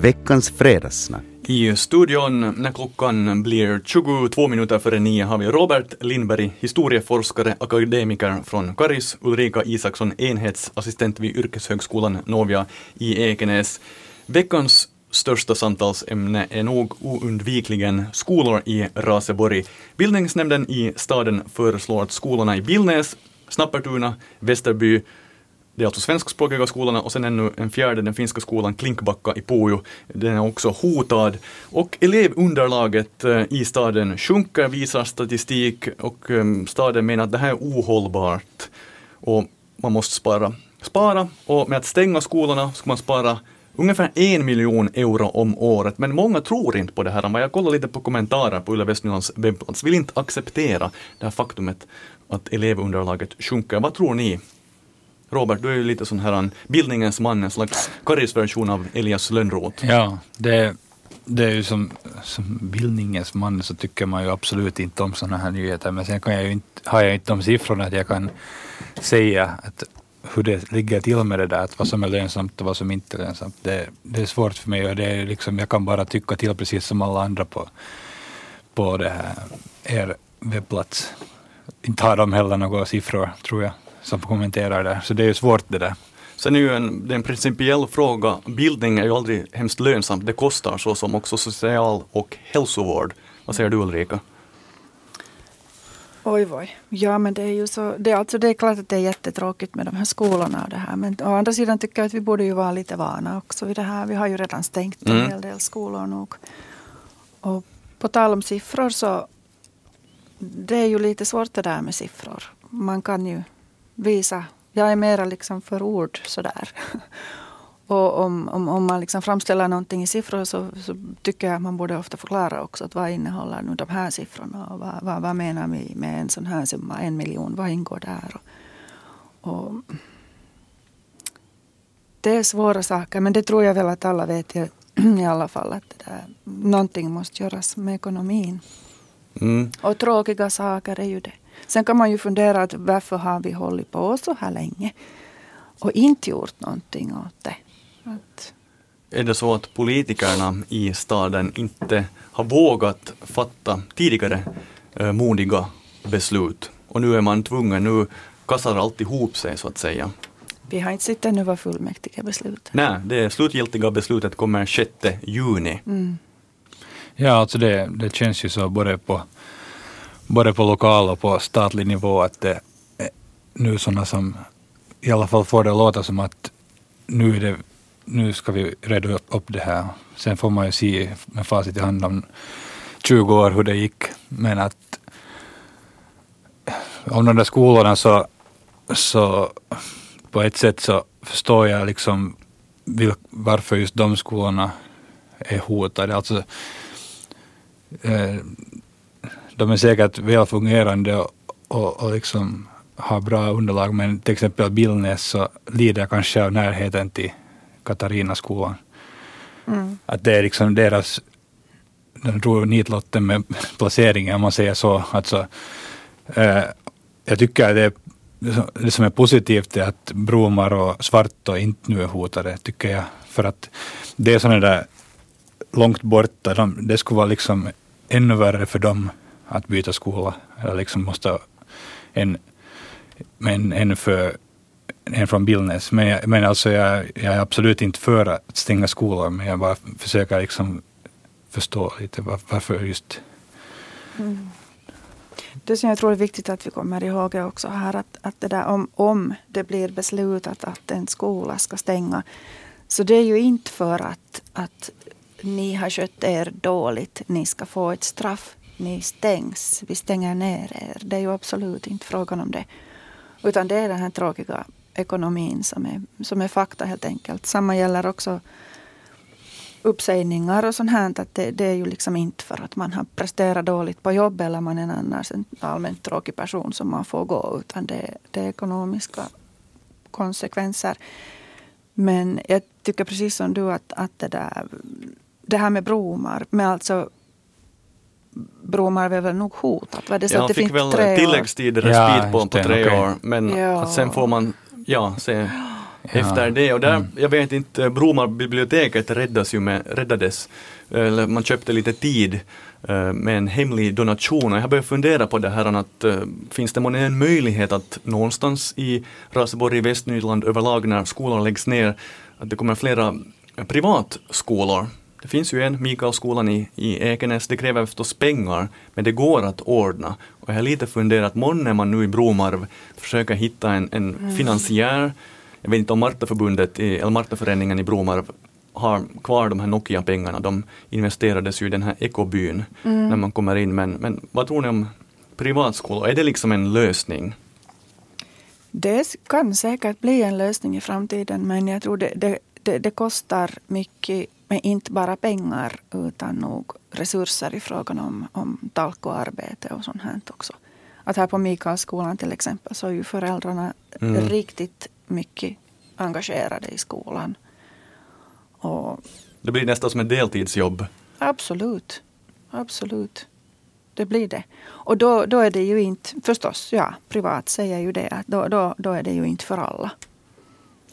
veckans fredagssnack. I studion när klockan blir 22 minuter före nio har vi Robert Lindberg, historieforskare, akademiker från Karis, Ulrika Isaksson, enhetsassistent vid Yrkeshögskolan Novia i Ekenäs. Veckans största samtalsämne är nog oundvikligen skolor i Raseborg. Bildningsnämnden i staden föreslår att skolorna i Billnäs, Snappertuna, Västerby, det är alltså svenskspråkiga skolorna och sen ännu en fjärde, den finska skolan Klinkbacka i Pujo. Den är också hotad. Och elevunderlaget eh, i staden sjunker, visar statistik och ehm, staden menar att det här är ohållbart. Och man måste spara. Spara och med att stänga skolorna ska man spara ungefär en miljon euro om året. Men många tror inte på det här. Jag kollar lite på kommentarer på Yle Västnylands webbplats, vill inte acceptera det här faktumet att elevunderlaget sjunker. Vad tror ni? Robert, du är ju lite sån här bildningens man, en slags Karis-version av Elias Lönnroth. Ja, det, det är ju som, som bildningens man så tycker man ju absolut inte om sådana här nyheter. Men sen kan jag ju inte, har jag inte de siffrorna att jag kan säga att hur det ligger till med det där, att vad som är lönsamt och vad som inte är lönsamt. Det, det är svårt för mig och det är liksom, jag kan bara tycka till precis som alla andra på, på det här, er webbplats. Inte har de heller några siffror, tror jag som kommenterar det. Så det är ju svårt det där. Sen är ju en, det är en principiell fråga. Bildning är ju aldrig hemskt lönsamt. Det kostar så som också social och hälsovård. Vad säger du Ulrika? Oj, oj. Ja, men det är ju så. Det, alltså, det är klart att det är jättetråkigt med de här skolorna och det här. Men å andra sidan tycker jag att vi borde ju vara lite vana också vid det här. Vi har ju redan stängt en mm. hel del skolor nog. Och på tal om siffror så det är ju lite svårt det där med siffror. Man kan ju visa. Jag är mera liksom för ord sådär. Och om, om, om man liksom framställer någonting i siffror så, så, tycker jag att man borde ofta förklara också att vad innehåller nu de här siffrorna och vad, vad, vad menar vi med en sån här summa, en miljon, vad ingår där? Och, och det är svåra saker men det tror jag väl att alla vet i, i alla fall att det där, någonting måste göras med ekonomin. Mm. Och tråkiga saker är ju det. Sen kan man ju fundera att varför har vi hållit på så här länge och inte gjort någonting åt det. Att... Är det så att politikerna i staden inte har vågat fatta tidigare eh, modiga beslut och nu är man tvungen, nu kastar allt ihop sig så att säga? Vi har inte sett ännu vad fullmäktige beslutar. Nej, det slutgiltiga beslutet kommer 6 juni. Mm. Ja, alltså det, det känns ju så både på både på lokal och på statlig nivå att det är nu sådana som i alla fall får det att låta som att nu, är det, nu ska vi reda upp det här. Sen får man ju se med facit i hand om 20 år hur det gick. Men att om de där skolorna så, så på ett sätt så förstår jag liksom varför just de skolorna är hotade. Alltså, eh, de är säkert väl fungerande och, och, och liksom har bra underlag, men till exempel Billnäs så lider kanske av närheten till Katarinaskolan. Mm. Att det är liksom deras, de drog nitlotten med placeringen om man säger så. Alltså, eh, jag tycker att det, det som är positivt är att Bromar och Svartå inte nu är hotade, tycker jag. För att det är sådana där långt borta, de, det skulle vara liksom ännu värre för dem att byta skola. Eller liksom måste en, en, en, för, en från Billnäs. Men, jag, men alltså jag, jag är absolut inte för att stänga skolor, men jag bara försöker liksom förstå lite var, varför just mm. Det som jag tror är viktigt att vi kommer ihåg är också här att, att det där om, om det blir beslutat att en skola ska stänga. Så det är ju inte för att, att ni har skött er dåligt, ni ska få ett straff ni stängs, vi stänger ner er. Det är ju absolut inte frågan om det. Utan det är den här tråkiga ekonomin som är, som är fakta helt enkelt. Samma gäller också uppsägningar och sånt här. Att det, det, är ju liksom inte för att man har presterat dåligt på jobbet eller man är en annars en allmänt tråkig person som man får gå. Utan det, det är ekonomiska konsekvenser. Men jag tycker precis som du att, att det där det här med bromar, med alltså Bromar är väl nog hotat? Var det så ja, att det fick väl tilläggstid, respit ja, på, på tre okay. år. Men ja. att sen får man ja, se efter det. Och där, jag vet inte, Bromarbiblioteket räddas ju med, räddades, eller man köpte lite tid eh, med en hemlig donation. Och jag har börjat fundera på det här att uh, finns det månne en möjlighet att någonstans i Raseborg i Västnyland överlag när skolor läggs ner, att det kommer flera privatskolor det finns ju en, Mikaelskolan i, i Ekenäs, det kräver förstås pengar, men det går att ordna. Och jag har lite funderat, månne man nu i Bromarv försöker hitta en, en mm. finansiär, jag vet inte om Martaförbundet, eller Martaföreningen i Bromarv har kvar de här Nokia-pengarna, de investerades ju i den här ekobyn mm. när man kommer in, men, men vad tror ni om privatskolor, är det liksom en lösning? Det kan säkert bli en lösning i framtiden, men jag tror det, det, det, det kostar mycket men inte bara pengar utan nog resurser i frågan om, om talkoarbete och sånt här också. Att här på Mikaelskolan till exempel så är ju föräldrarna mm. riktigt mycket engagerade i skolan. Och det blir nästan som ett deltidsjobb. Absolut. Absolut. Det blir det. Och då, då är det ju inte, förstås, ja, privat säger ju det, att då, då, då är det ju inte för alla.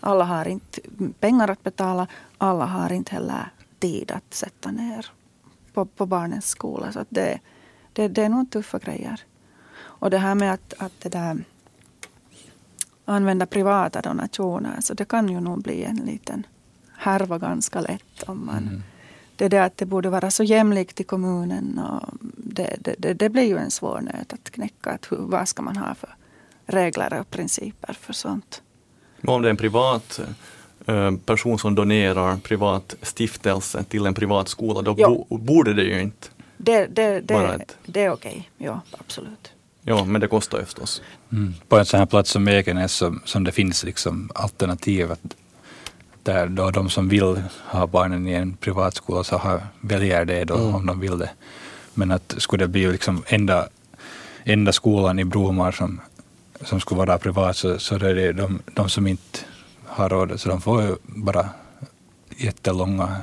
Alla har inte pengar att betala. Alla har inte heller tid att sätta ner på, på barnens skola. Så det, det, det är nog tuffa grejer. Och det här med att, att det där, använda privata donationer, så det kan ju nog bli en liten härva ganska lätt. om man mm. Det är det att det borde vara så jämlikt i kommunen. Och det, det, det, det blir ju en svår nöt att knäcka. Att hur, vad ska man ha för regler och principer för sånt? Om det är en privat eh, person som donerar privat stiftelse till en privat skola, då bo, borde det ju inte det, det, det, vara ett... det är okej, ja absolut. Ja, men det kostar ju förstås. Mm. På en sån här plats som Ekenäs som, som det finns liksom alternativ att där då de som vill ha barnen i en privatskola så har, väljer det då mm. om de vill det. Men att skulle det bli liksom enda, enda skolan i Bromar som som skulle vara privat så, så är det de, de som inte har råd, så de får ju bara jättelånga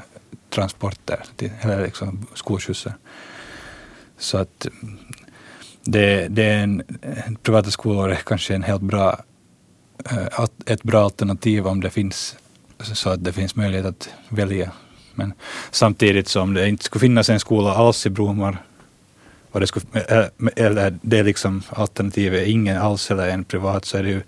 transporter, till, eller liksom skolskjutsar. Så att det, det är en, privata skolor är kanske en helt bra, eh, ett bra alternativ om det finns så att det finns möjlighet att välja. Men samtidigt som det inte skulle finnas en skola alls i Bromar och det, skulle, eller det är liksom alternativet ingen alls eller en privat så är det ju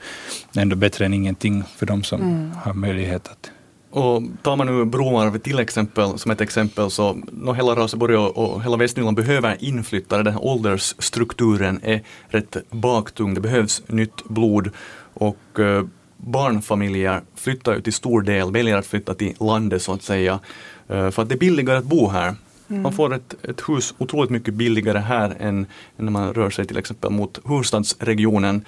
ändå bättre än ingenting för de som mm. har möjlighet att och tar man nu Bromarv till exempel, som ett exempel, så no, hela Raseborg och, och hela Västnyland behöver inflyttare. Den här åldersstrukturen är rätt baktung. Det behövs nytt blod och eh, barnfamiljer flyttar ju till stor del, väljer att flytta till landet så att säga, eh, för att det är billigare att bo här. Mm. Man får ett, ett hus otroligt mycket billigare här än, än när man rör sig till exempel mot huvudstadsregionen.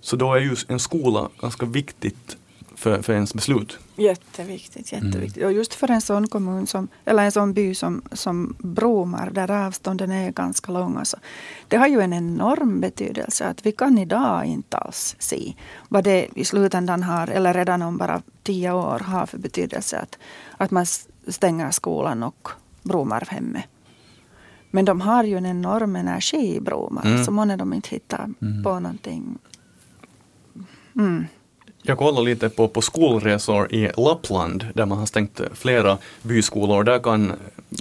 Så då är ju en skola ganska viktigt för, för ens beslut. Jätteviktigt, jätteviktigt. Mm. Och just för en sån kommun som, eller en sån by som, som Bromar, där avstånden är ganska långa. Så det har ju en enorm betydelse att vi kan idag inte alls se vad det i slutändan har, eller redan om bara tio år har för betydelse att, att man stänger skolan och Bromarvhemmet. Men de har ju en enorm energi i Bromar, mm. så månne de inte hittar mm. på någonting. Mm. Jag kollar lite på, på skolresor i Lappland där man har stängt flera byskolor. Där kan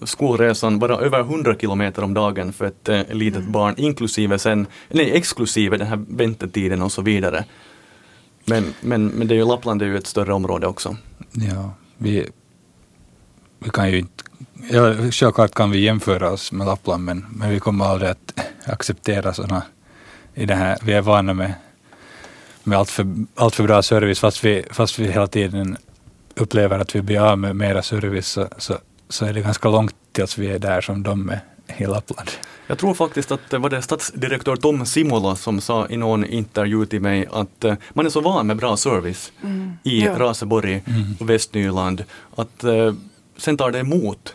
skolresan vara över 100 kilometer om dagen för ett eh, litet mm. barn, inklusive sen, nej, exklusive den här väntetiden och så vidare. Men, men, men det är ju, Lappland är ju ett större område också. Ja, vi, vi kan ju inte Ja, självklart kan vi jämföra oss med Lappland, men, men vi kommer aldrig att acceptera sådana i det här. Vi är vana med, med allt, för, allt för bra service, fast vi, fast vi hela tiden upplever att vi blir av med mera service, så, så, så är det ganska långt tills vi är där som de är i Lappland. Jag tror faktiskt att det var det stadsdirektör Tom Simola som sa i någon intervju till mig att uh, man är så van med bra service mm. i ja. Raseborg mm. och Västnyland att uh, sen tar det emot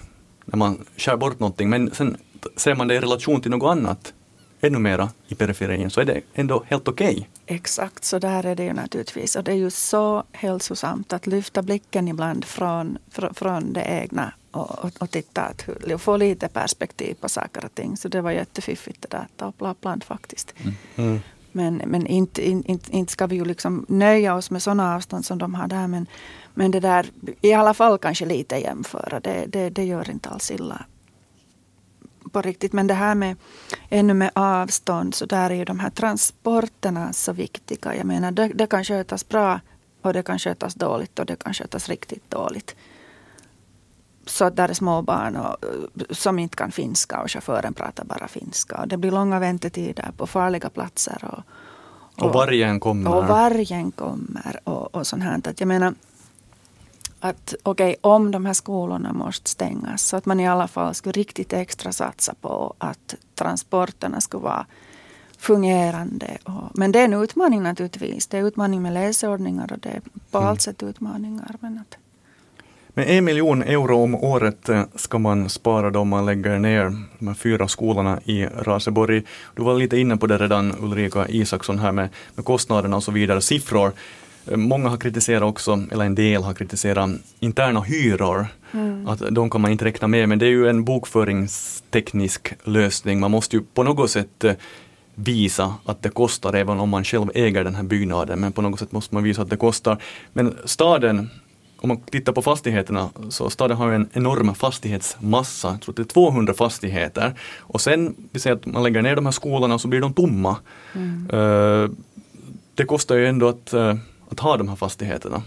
när man skär bort någonting, men sen ser man det i relation till något annat ännu mera i periferin så är det ändå helt okej. Okay. Exakt, så där är det ju naturligtvis. Och det är ju så hälsosamt att lyfta blicken ibland från, fr från det egna och, och, och titta att och få lite perspektiv på saker och ting. Så det var jättefiffigt det där att ta upp Lappland faktiskt. Mm. Mm. Men, men inte, inte, inte ska vi ju liksom nöja oss med sådana avstånd som de har där. Men, men det där, i alla fall kanske lite jämföra. Det, det, det gör inte alls illa på riktigt. Men det här med ännu med avstånd, så där är ju de här transporterna så viktiga. Jag menar, det, det kan skötas bra och det kan skötas dåligt och det kan skötas riktigt dåligt. Så att där är små barn och, som inte kan finska och chauffören pratar bara finska. Och det blir långa väntetider på farliga platser. Och, och, och vargen kommer. Och vargen kommer och, och sånt här. Att jag menar, att okej, okay, om de här skolorna måste stängas så att man i alla fall skulle riktigt extra satsa på att transporterna skulle vara fungerande. men det är en utmaning naturligtvis. Det är utmaning med läsordningar och det är på mm. allt sätt utmaningar. Men att... Med en miljon euro om året eh, ska man spara då man lägger ner de här fyra skolorna i Raseborg. Du var lite inne på det redan Ulrika Isaksson här med, med kostnaderna och så vidare, siffror. Många har kritiserat också, eller en del har kritiserat interna hyror. Mm. Att de kan man inte räkna med, men det är ju en bokföringsteknisk lösning. Man måste ju på något sätt eh, visa att det kostar även om man själv äger den här byggnaden. Men på något sätt måste man visa att det kostar. Men staden, om man tittar på fastigheterna, så staden har en enorm fastighetsmassa. Jag tror det är 200 fastigheter. Och sen, vi säger att man lägger ner de här skolorna så blir de tomma. Mm. Uh, det kostar ju ändå att uh, att ha de här fastigheterna.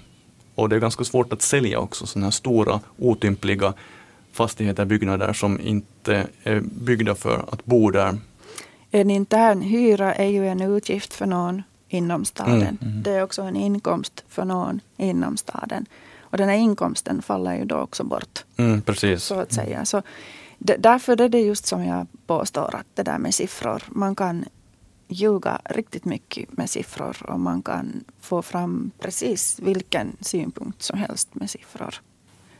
Och det är ganska svårt att sälja också sådana här stora otympliga fastigheter, byggnader som inte är byggda för att bo där. En intern hyra är ju en utgift för någon inom staden. Mm, mm. Det är också en inkomst för någon inom staden. Och den här inkomsten faller ju då också bort. Mm, precis. Så att säga. Så därför är det just som jag påstår att det där med siffror. Man kan ljuga riktigt mycket med siffror och man kan få fram precis vilken synpunkt som helst med siffror.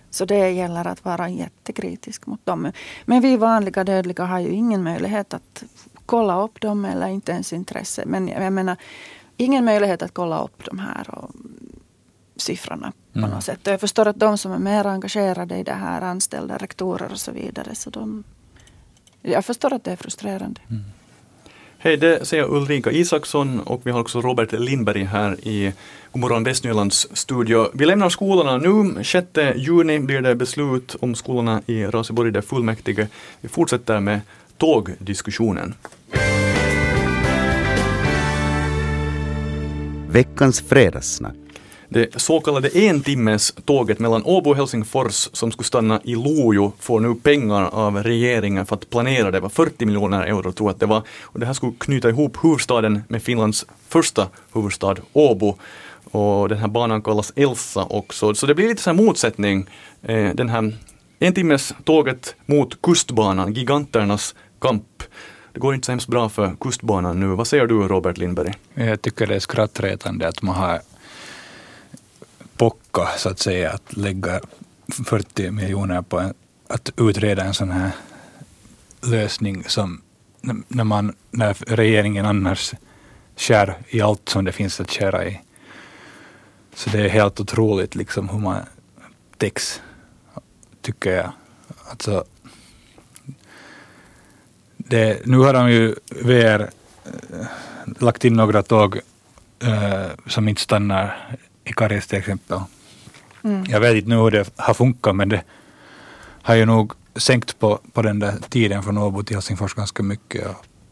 Så det gäller att vara jättekritisk mot dem. Men vi vanliga dödliga har ju ingen möjlighet att kolla upp dem eller inte ens intresse. Men jag menar, ingen möjlighet att kolla upp de här och siffrorna på mm. något sätt. Och jag förstår att de som är mer engagerade i det här, anställda rektorer och så vidare, så de, jag förstår att det är frustrerande. Mm. Hej, det säger Ulrika Isaksson och vi har också Robert Lindberg här i Godmorgon Västnylands studio. Vi lämnar skolorna nu. 6 juni blir det beslut om skolorna i Raseborg, där fullmäktige. Vi fortsätter med tågdiskussionen. Veckans fredagssnack. Det så kallade entimmes tåget mellan Åbo och Helsingfors som skulle stanna i Lojo får nu pengar av regeringen för att planera det. var 40 miljoner euro tror jag att det var. Och det här skulle knyta ihop huvudstaden med Finlands första huvudstad Åbo. Och den här banan kallas Elsa också. Så det blir lite så här motsättning. Eh, den här en timmes tåget mot kustbanan, giganternas kamp. Det går inte så hemskt bra för kustbanan nu. Vad säger du Robert Lindberg? Jag tycker det är skrattretande att man har pocka så att säga att lägga 40 miljoner på en, att utreda en sån här lösning som när, man, när regeringen annars skär i allt som det finns att skära i. Så det är helt otroligt liksom hur man täcks, tycker jag. Alltså, det, nu har de ju VR äh, eh, lagt in några tåg äh, som inte stannar i Karis till exempel. Mm. Jag vet inte nu hur det har funkat men det har ju nog sänkt på, på den där tiden från Åbo till Helsingfors ganska mycket.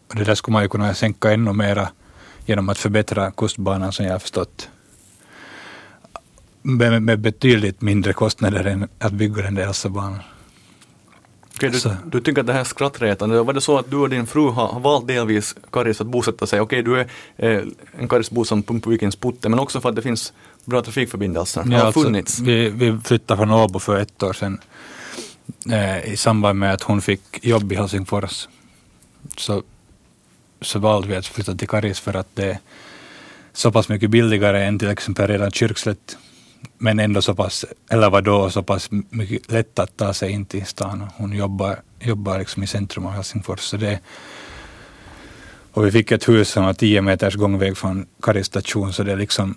Och det där skulle man ju kunna sänka ännu mera genom att förbättra kustbanan som jag har förstått. Med, med betydligt mindre kostnader än att bygga den där Elsabanan. Okej, du, du, tycker att det här är skrattretande. Var det så att du och din fru har, valt delvis Karis att bosätta sig? Okej, du är eh, en Karisbo som Pumpvikens putte, men också för att det finns bra trafikförbindelser. Ja, har alltså, funnits? Vi, vi flyttade från Åbo för ett år sedan eh, i samband med att hon fick jobb i Helsingfors. Så, så valde vi att flytta till Karis för att det är så pass mycket billigare än till exempel redan Kyrkslätt men ändå så pass, eller var då så pass mycket lätt att ta sig in till stan. Hon jobbar, jobbar liksom i centrum av Helsingfors. Så det, och vi fick ett hus som var tio meters gångväg från Karis station, så det är liksom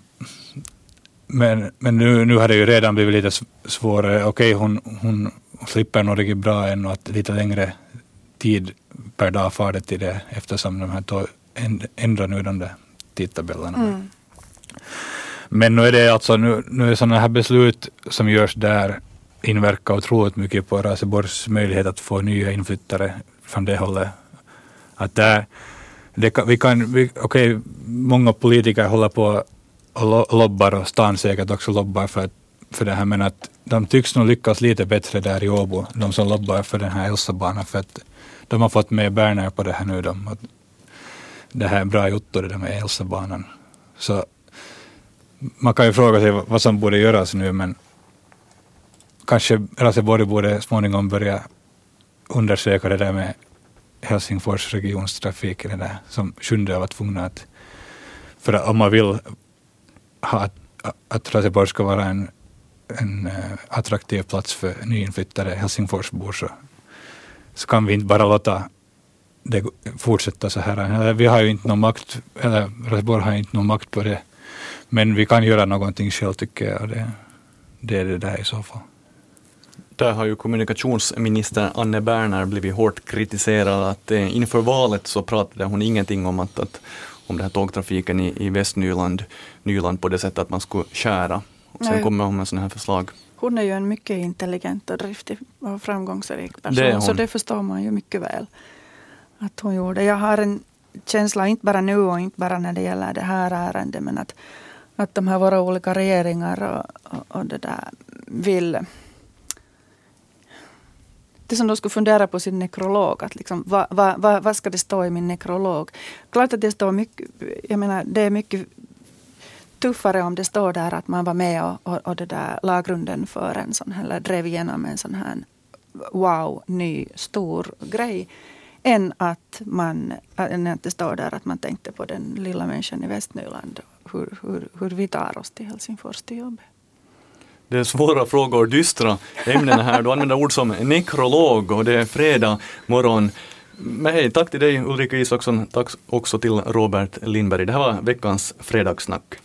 men, men nu, nu har det ju redan blivit lite svårare. Okej, hon, hon slipper nog riktigt bra ännu att lite längre tid per dag far det till det eftersom de här ändrar nu de där tidtabellerna. Mm. Men nu är det alltså, nu, nu är sådana här beslut som görs där inverkar otroligt mycket på Raseborgs möjlighet att få nya inflyttare från det hållet. Att där, det kan, vi kan, vi, okej, många politiker håller på lobbar och stan säkert också lobbar för, för det här, men att de tycks nog lyckas lite bättre där i Åbo, de som lobbar för den här Elsabanan, för att de har fått med Berner på det här nu. De, att det här är bra gjort, det där med Elsabanan. Så man kan ju fråga sig vad som borde göras nu, men kanske Raseborg borde småningom börja undersöka det där med Helsingfors regionstrafik, det där som Sjunde var tvungna att, för att om man vill ha att, att Raseborg ska vara en, en eh, attraktiv plats för nyinflyttade Helsingforsbor så, så kan vi inte bara låta det fortsätta så här. Vi har ju inte någon makt, eller Raseborg har inte någon makt på det, men vi kan göra någonting själv tycker jag. Det, det är det där i så fall. Där har ju kommunikationsminister Anne Berner blivit hårt kritiserad att eh, inför valet så pratade hon ingenting om att, att om den här tågtrafiken i, i Västnyland Nyland på det sättet att man skulle skära. Och sen Nej. kommer hon med sådana här förslag. Hon är ju en mycket intelligent och driftig och framgångsrik person, det så det förstår man ju mycket väl att hon gjorde. Jag har en känsla, inte bara nu och inte bara när det gäller det här ärendet, men att, att de här våra olika regeringar och, och, och det där vill det som de skulle fundera på sin nekrolog. Att liksom, vad, vad, vad, vad ska det stå i min nekrolog? Klart att det står mycket, jag menar det är mycket tuffare om det står där att man var med och, och, och det där lagrunden för en sån här, eller drev igenom en sån här wow, ny, stor grej. Än att, man, än att det står där att man tänkte på den lilla människan i Västnyland. Hur, hur, hur vi tar oss till Helsingfors till jobbet. Det är svåra frågor, dystra ämnen här. Du använder ord som nekrolog och det är fredag morgon. Men hej, tack till dig Ulrika Isaksson, tack också till Robert Lindberg. Det här var veckans fredagssnack.